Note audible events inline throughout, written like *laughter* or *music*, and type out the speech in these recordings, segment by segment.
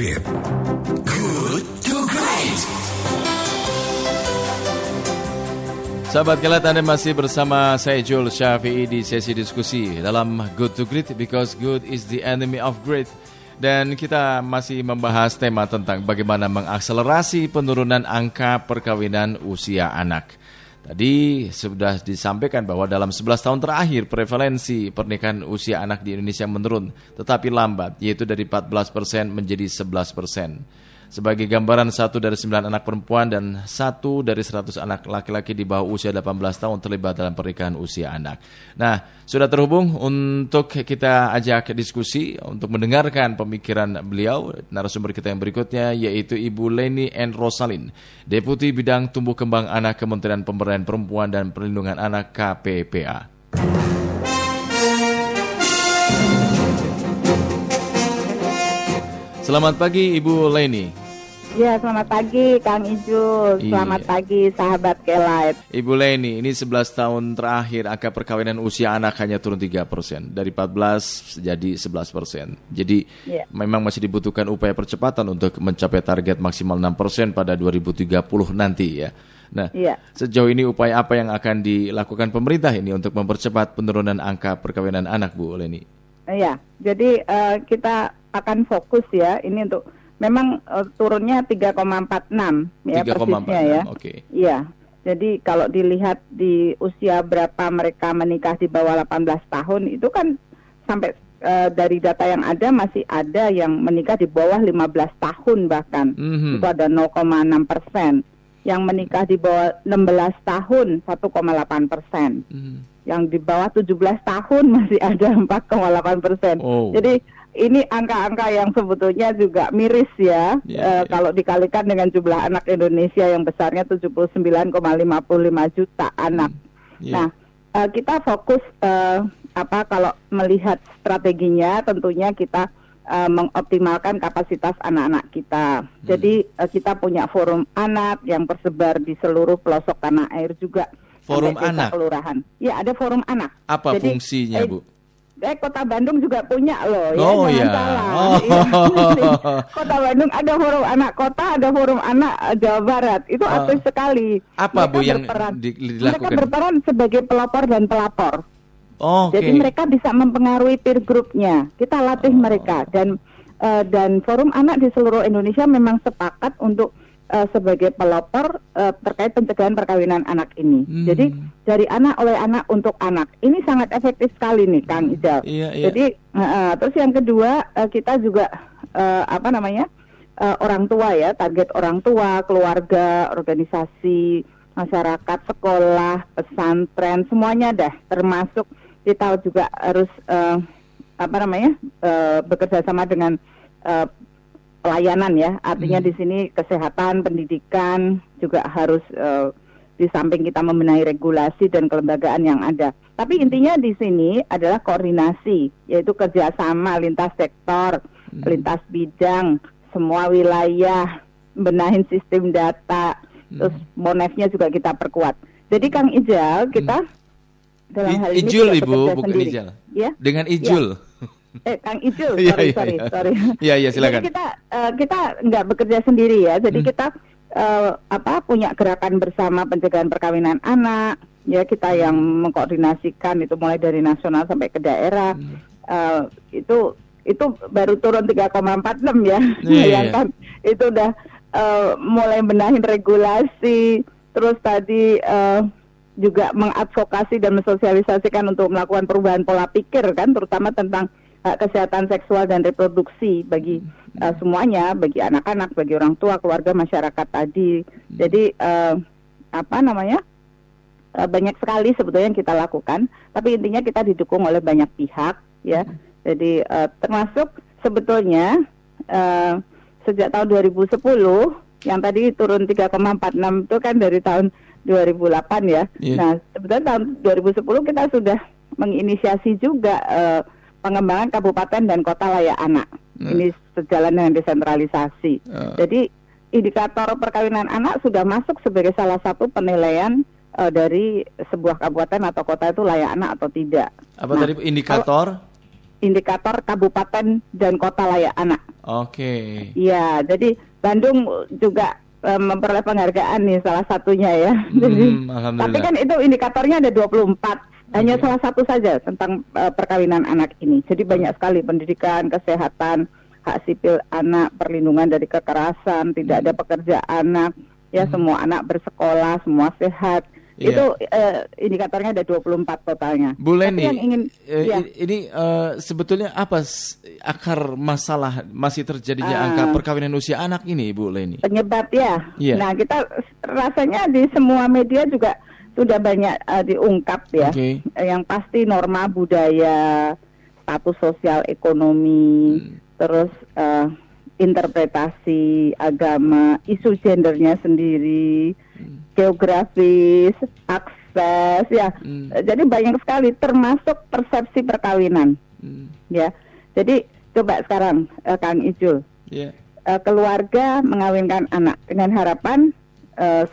Great. Good to Great. Sahabat kelat Anda masih bersama saya Joel Syafi'i di sesi diskusi dalam Good to Great because good is the enemy of great. Dan kita masih membahas tema tentang bagaimana mengakselerasi penurunan angka perkawinan usia anak. Tadi sudah disampaikan bahwa dalam 11 tahun terakhir prevalensi pernikahan usia anak di Indonesia menurun, tetapi lambat, yaitu dari 14% menjadi 11% sebagai gambaran satu dari sembilan anak perempuan dan satu dari seratus anak laki-laki di bawah usia 18 tahun terlibat dalam pernikahan usia anak. Nah, sudah terhubung untuk kita ajak diskusi untuk mendengarkan pemikiran beliau narasumber kita yang berikutnya yaitu Ibu Leni N. Rosalin, Deputi Bidang Tumbuh Kembang Anak Kementerian Pemberdayaan Perempuan dan Perlindungan Anak KPPA. Selamat pagi Ibu Leni. Ya, selamat pagi Kang Ijul. Selamat Iya. pagi sahabat Kelight. Ibu Leni, ini 11 tahun terakhir angka perkawinan usia anak hanya turun 3 persen. Dari 14 jadi 11 persen. Jadi Iya. memang masih dibutuhkan upaya percepatan untuk mencapai target maksimal 6 persen pada 2030 nanti ya. Nah, Iya. sejauh ini upaya apa yang akan dilakukan pemerintah ini untuk mempercepat penurunan angka perkawinan anak Bu Leni? Iya, jadi eh, kita akan fokus ya ini untuk memang eh, turunnya 3,46 ya 3,46, persisnya ya. oke. Iya. Jadi kalau dilihat di usia berapa mereka menikah di bawah 18 tahun itu kan sampai eh, dari data yang ada masih ada yang menikah di bawah 15 tahun bahkan. Mhm. Itu ada 0,6 persen. Yang menikah di bawah 16 tahun 1,8 persen. Mhm. yang di bawah 17 tahun *laughs* masih ada 4,8 persen. Oh. Jadi ini angka-angka yang sebetulnya juga miris ya, Ya, eh, ya. kalau dikalikan dengan jumlah anak Indonesia yang besarnya 79,55 juta anak. Ya. Nah, eh, kita fokus eh, apa kalau melihat strateginya tentunya kita eh, mengoptimalkan kapasitas anak-anak kita. Hmm. Jadi eh, kita punya forum anak yang tersebar di seluruh pelosok tanah air juga. Forum anak? kelurahan. Ya, ada forum anak. Apa Jadi, fungsinya, eh, Bu? Eh, Kota Bandung juga punya loh, Oh, ya, jangan ya. salah. Oh. Iya. *laughs* Kota Bandung ada forum anak kota, ada forum anak eh, Jawa Barat. Itu Oh. aktif sekali. Apa, Bu, yang berperan, di- Mereka dilakukan? berperan sebagai pelopor dan pelapor. Oh, Oke. Jadi mereka bisa mempengaruhi peer groupnya. Kita latih Oh. mereka dan eh, dan forum anak di seluruh Indonesia memang sepakat untuk eh, sebagai pelopor eh, terkait pencegahan perkawinan anak ini. Hmm. Jadi dari anak oleh anak untuk anak ini sangat efektif sekali nih Kang Ijal. Iya, iya. Jadi eh, terus yang kedua eh, kita juga eh, apa namanya eh, orang tua ya target orang tua, keluarga, organisasi, masyarakat, sekolah, pesantren semuanya dah termasuk kita juga harus eh, apa namanya eh, bekerja sama dengan eh, pelayanan ya artinya Hmm. di sini kesehatan, pendidikan juga harus eh, di samping kita membenahi regulasi dan kelembagaan yang ada. Tapi intinya di sini adalah koordinasi, yaitu kerjasama lintas sektor, Hmm. lintas bidang, semua wilayah, benahin sistem data, terus monefnya juga kita perkuat. Jadi Kang Ijal, kita dalam I- hal ini Ijul, Ibu, bukan sendiri. Ijal. Ya, Dengan Ijul. Eh Kang Ijul, *laughs* Iya, sorry, iya, sorry, iya. sorry. Iya, iya, silakan. Jadi kita eh, kita nggak bekerja sendiri ya. Jadi Hmm. kita eh, apa punya gerakan bersama pencegahan perkawinan anak. Ya kita yang Hmm. mengkoordinasikan itu mulai dari nasional sampai ke daerah. Hmm. Eh, itu itu baru turun 3,46 ya. Iya, iya. Bayangkan itu udah eh, mulai benahin regulasi. Terus tadi eh, juga mengadvokasi dan mensosialisasikan untuk melakukan perubahan pola pikir kan, terutama tentang hak kesehatan seksual dan reproduksi bagi uh, semuanya, bagi anak-anak, bagi orang tua, keluarga, masyarakat tadi. Jadi uh, apa namanya? Uh, banyak sekali sebetulnya yang kita lakukan, tapi intinya kita didukung oleh banyak pihak, ya. Jadi uh, termasuk sebetulnya uh, sejak tahun 2010 yang tadi turun 3,46 itu kan dari tahun 2008 ya. Iya. Nah, sebetulnya tahun 2010 kita sudah menginisiasi juga eh, pengembangan kabupaten dan kota layak anak. Nah. Ini sejalan dengan desentralisasi. Oh. Jadi indikator perkawinan anak sudah masuk sebagai salah satu penilaian eh, dari sebuah kabupaten atau kota itu layak anak atau tidak. Apa Nah, tadi indikator? indikator kabupaten dan kota layak anak. Oke. Iya, jadi Bandung juga eh, memperoleh penghargaan nih salah satunya ya. *laughs* Jadi, Hmm, alhamdulillah. tapi kan itu indikatornya ada 24. Hanya salah satu saja tentang eh, perkawinan anak ini. Jadi banyak sekali pendidikan, kesehatan, hak sipil anak, perlindungan dari kekerasan, tidak Hmm. ada pekerja anak, ya semua anak bersekolah, semua sehat. Iya. Itu eh, indikatornya ada 24 totalnya. Bu Leni, yang ingin ya. ini eh, sebetulnya apa akar masalah masih terjadinya Ah. angka perkawinan usia anak ini, Bu Leni? penyebab ya. Iya. Nah kita rasanya di semua media juga sudah banyak eh, diungkap ya. Eh, Yang pasti norma budaya, status sosial ekonomi, Hmm. terus eh, interpretasi agama, isu gendernya sendiri, Hmm. geografis, akses ya. Hmm. Eh, Jadi banyak sekali termasuk persepsi perkawinan Hmm. ya. Jadi coba sekarang eh, Kang Ijul Ya. eh, keluarga mengawinkan anak dengan harapan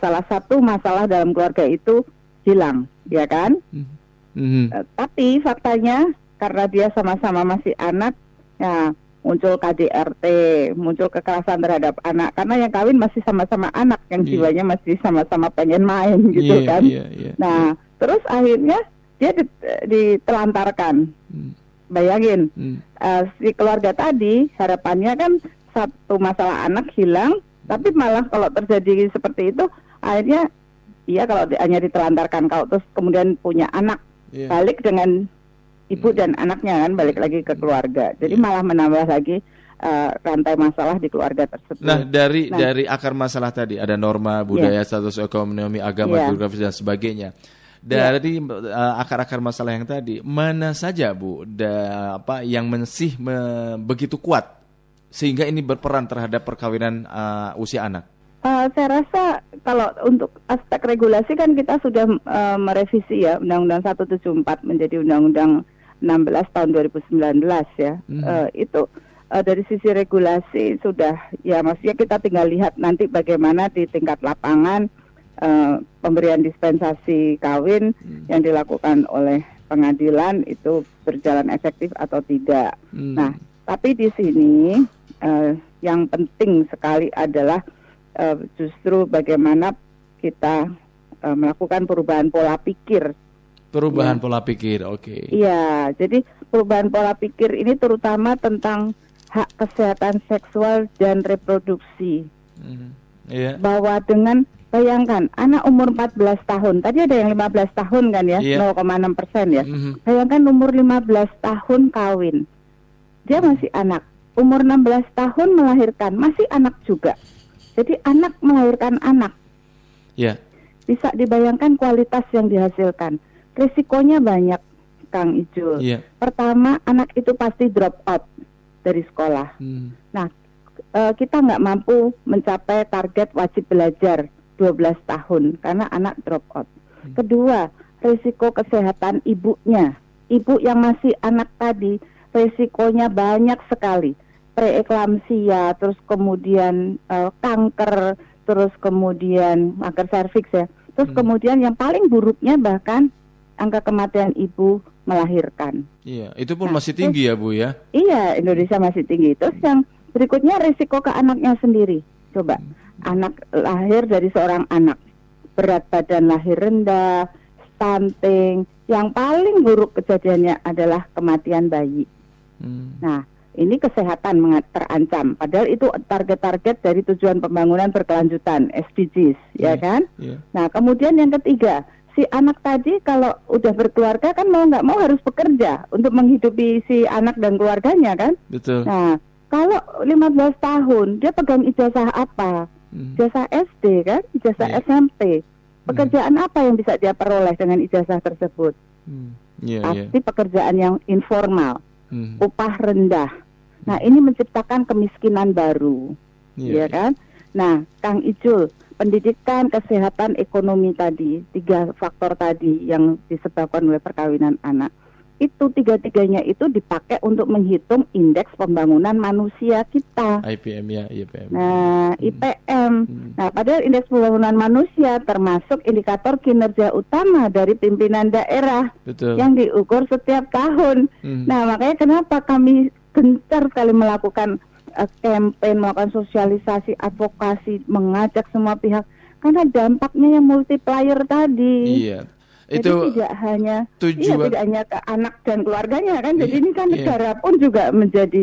salah satu masalah dalam keluarga itu hilang, ya kan? Hmm. Mhm. Eh, tapi faktanya karena dia sama-sama masih anak, ya muncul KDRT, muncul kekerasan terhadap anak karena yang kawin masih sama-sama anak, yang Iya. jiwanya masih sama-sama pengen main *laughs* gitu Iya, kan? iya, iya. Nah, terus akhirnya dia dit- ditelantarkan. Hmm. Bayangin, Hmm. eh, si keluarga tadi harapannya kan satu masalah anak hilang, tapi malah kalau terjadi seperti itu akhirnya iya kalau hanya ditelantarkan kalau terus kemudian punya anak Iya. balik dengan ibu dan anaknya kan balik lagi ke keluarga, jadi Iya. malah menambah lagi eh, rantai masalah di keluarga tersebut. Nah, dari Nah. dari akar masalah tadi ada norma, budaya, status ekonomi, agama, Iya. geografis dan sebagainya. Dari uh, akar-akar masalah yang tadi, mana saja Bu da, apa yang masih me- begitu kuat sehingga ini berperan terhadap perkawinan uh, usia anak? Eh, saya rasa kalau untuk aspek regulasi kan kita sudah eh, merevisi ya Undang-Undang 174 menjadi Undang-Undang 16 tahun 2019 ya. Mhm. Eh, itu eh, dari sisi regulasi sudah ya maksudnya kita tinggal lihat nanti bagaimana di tingkat lapangan eh, pemberian dispensasi kawin yang dilakukan oleh pengadilan itu berjalan efektif atau tidak. Hmm. Nah, tapi di sini eh, yang penting sekali adalah eh, justru bagaimana kita eh, melakukan perubahan pola pikir. Perubahan Iya. pola pikir, oke. Iya, jadi perubahan pola pikir ini terutama tentang hak kesehatan seksual dan reproduksi. Hmm. Iya. Bahwa dengan bayangkan anak umur 14 tahun, tadi ada yang 15 tahun kan ya, Iya. 0,6 persen ya. Mhm. Bayangkan umur 15 tahun kawin. Dia masih anak. Umur 16 tahun melahirkan, masih anak juga. Jadi anak melahirkan anak. Ya. Bisa dibayangkan kualitas yang dihasilkan. Risikonya banyak, Kang Ijul. Iya. Pertama, anak itu pasti drop out dari sekolah. Hmm. Nah, eh, kita nggak mampu mencapai target wajib belajar 12 tahun karena anak drop out. Kedua, risiko kesehatan ibunya. Ibu yang masih anak tadi, risikonya banyak sekali. Preeklamsia, terus kemudian eh, kanker, terus kemudian kanker serviks ya. Terus Hmm. kemudian yang paling buruknya bahkan angka kematian ibu melahirkan. Iya, itu pun Nah, masih tinggi ya, Bu ya. Iya, Indonesia masih tinggi. Terus yang berikutnya risiko ke anaknya sendiri. Coba, anak lahir dari seorang anak, berat badan lahir rendah, stunting, yang paling buruk kejadiannya adalah kematian bayi. Hmm. Nah, ini kesehatan terancam. Padahal itu target-target dari tujuan pembangunan berkelanjutan (SDGs), ya Iya, kan? Iya. Nah, kemudian yang ketiga, si anak tadi kalau udah berkeluarga kan mau nggak mau harus bekerja untuk menghidupi si anak dan keluarganya kan. Betul. Nah, kalau 15 tahun dia pegang ijazah apa? Hmm. Ijazah SD kan, ijazah Iya. SMP. Pekerjaan apa yang bisa dia peroleh dengan ijazah tersebut? Hmm. Iya, iya. Pasti pekerjaan yang informal, Hmm. upah rendah. Nah, ini menciptakan kemiskinan baru. Iya, ya kan? Nah, Kang Ijul, pendidikan, kesehatan, ekonomi tadi, tiga faktor tadi yang disebabkan oleh perkawinan anak. itu tiga-tiganya itu dipakai untuk menghitung indeks pembangunan manusia kita. IPM ya, IPM. Nah, IPM. Nah, padahal indeks pembangunan manusia termasuk indikator kinerja utama dari pimpinan daerah Betul. yang diukur setiap tahun. Hmm. Nah, makanya kenapa kami gencar sekali melakukan uh, campaign, melakukan sosialisasi, advokasi, mengajak semua pihak karena dampaknya yang multiplier tadi. Iya. Jadi Itu tidak hanya tujuan- iya, tidak hanya ke anak dan keluarganya kan. Jadi Iya, ini kan iya. negara pun juga menjadi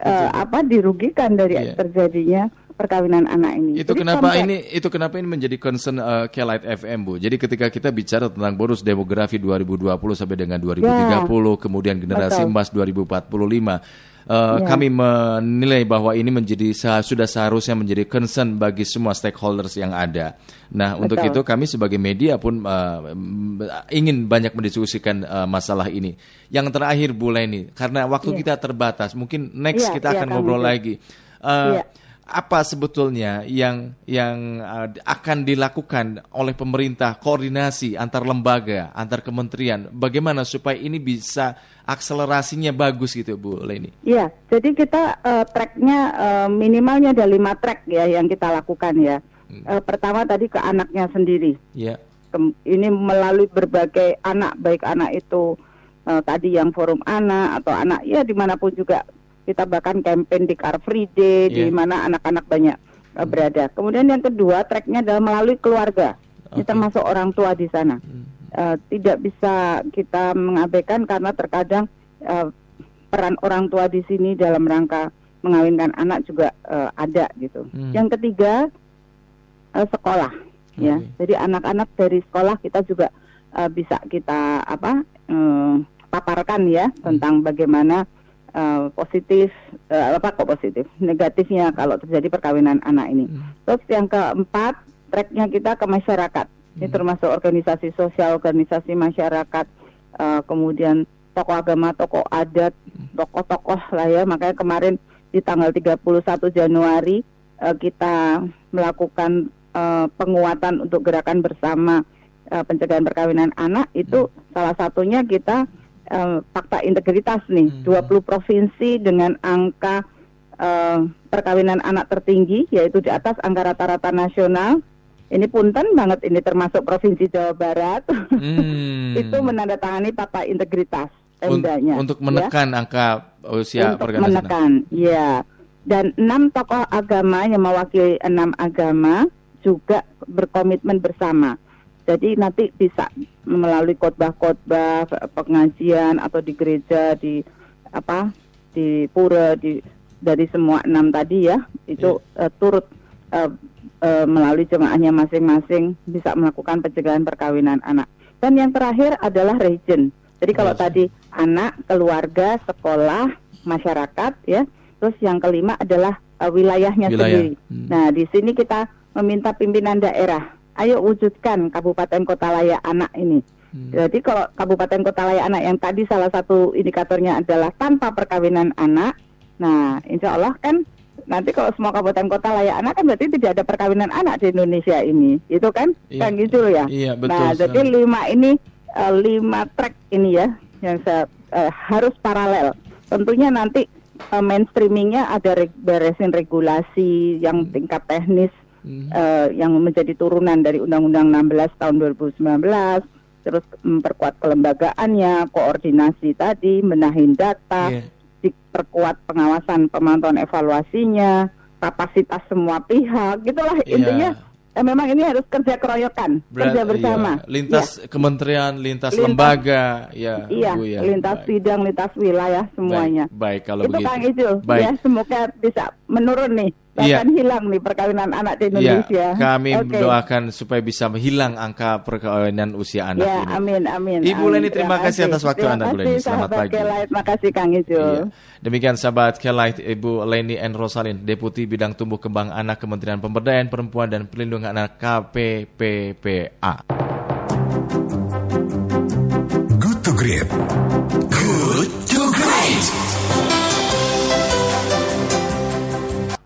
uh, apa dirugikan dari Iya. terjadinya perkawinan anak ini. Itu Jadi kenapa sampai- ini itu kenapa ini menjadi concern uh, Kelight FM Bu. Jadi ketika kita bicara tentang bonus demografi 2020 sampai dengan 2030, kemudian generasi Betul. emas 2045, uh, Ya. kami menilai bahwa ini menjadi sudah seharusnya menjadi concern bagi semua stakeholders yang ada. Nah, untuk Betul. itu kami sebagai media pun uh, ingin banyak mendiskusikan uh, masalah ini. Yang terakhir Bu Leni, karena waktu Iya. kita terbatas, mungkin next Iya, kita iya, akan kami ngobrol lagi. Uh, Iya. Apa sebetulnya yang yang uh, akan dilakukan oleh pemerintah koordinasi antar lembaga, antar kementerian, bagaimana supaya ini bisa akselerasinya bagus gitu Bu Leni? Iya, jadi kita uh, tracknya uh, minimalnya ada lima track ya yang kita lakukan ya. Hmm. Uh, pertama tadi ke anaknya sendiri. Ya, Kem- ini melalui berbagai anak, baik anak itu uh, tadi yang forum anak atau anak ya di mana pun juga kita bahkan campaign di Car Free Day di Iya. mana anak-anak banyak uh, berada. Kemudian yang kedua tracknya adalah melalui keluarga. Ini Oke. termasuk orang tua di sana. Uh, tidak bisa kita mengabaikan karena terkadang uh, peran orang tua di sini dalam rangka mengawinkan anak juga uh, ada gitu. Hmm. Yang ketiga uh, sekolah ya. Oke. Jadi anak-anak dari sekolah kita juga uh, bisa kita apa uh, paparkan ya tentang bagaimana uh, positif uh, apa kok positif negatifnya kalau terjadi perkawinan anak ini. Terus yang keempat tracknya kita ke masyarakat. Ini termasuk organisasi sosial, organisasi masyarakat, uh, kemudian tokoh agama, tokoh adat, tokoh-tokoh lah ya. Makanya kemarin di tanggal 31 Januari uh, kita melakukan uh, penguatan untuk gerakan bersama uh, pencegahan perkawinan anak itu salah satunya kita uh, fakta integritas nih 20 provinsi dengan angka uh, perkawinan anak tertinggi yaitu di atas angka rata-rata nasional ini punten banget ini termasuk provinsi Jawa Barat Hmm. *laughs* itu menandatangani fakta integritas tendanya untuk ya menekan angka usia untuk perkawinan. menekan, ya. Dan enam tokoh agama yang mewakili enam agama juga berkomitmen bersama. Jadi nanti bisa melalui khotbah-khotbah, pengajian atau di gereja, di apa, di pura, di dari semua enam tadi ya, itu eh, turut eh, eh, melalui jemaahnya masing-masing bisa melakukan pencegahan perkawinan anak. Dan yang terakhir adalah region. Jadi kalau Yes. tadi anak, keluarga, sekolah, masyarakat ya. Terus yang kelima adalah uh, wilayahnya Wilayah. sendiri. Hmm. Nah, di sini kita meminta pimpinan daerah, ayo wujudkan kabupaten kota layak anak ini. Hmm. Jadi kalau kabupaten kota layak anak yang tadi salah satu indikatornya adalah tanpa perkawinan anak. Nah, insya Allah kan nanti kalau semua kabupaten kota layak anak kan berarti tidak ada perkawinan anak di Indonesia ini, itu kan? Iya. Kan gitu ya. Iya, betul Nah, jadi lima ini eh, lima track ini ya yang saya, eh, harus paralel. Tentunya nanti eh, mainstreamingnya ada reg- beresin regulasi yang tingkat teknis Hmm. eh, yang menjadi turunan dari Undang-Undang 16 tahun 2019 terus memperkuat kelembagaannya, koordinasi tadi, menahin data, Iya. diperkuat pengawasan pemantauan evaluasinya, kapasitas semua pihak, gitulah Iya. intinya. eh, memang ini harus kerja keroyokan, Berat- kerja bersama. iya. Lintas kementerian, lintas, Lintas- lembaga, ya, Iya, Bu ya. lintas Baik. bidang, lintas wilayah semuanya. Baik, baik kalau itu begitu. Kang Ijul, Baik. ya semoga bisa menurun nih, Iya. bahkan hilang nih perkawinan anak di Iya, Indonesia. kami Oke. mendoakan supaya bisa hilang angka perkawinan usia anak Ya, ini. amin, amin. Ibu amin. Leni, terima kasih atas waktu Terima Anda, Bu kasih, Leni. Selamat sahabat pagi. Kelight. Terima kasih Kang Ijul. Iya. Demikian sahabat Kelight Ibu Leni N. Rosalin, Deputi Bidang Tumbuh Kembang Anak Kementerian Pemberdayaan Perempuan dan Perlindungan Anak KPPPA. Good to Great. Good to Great.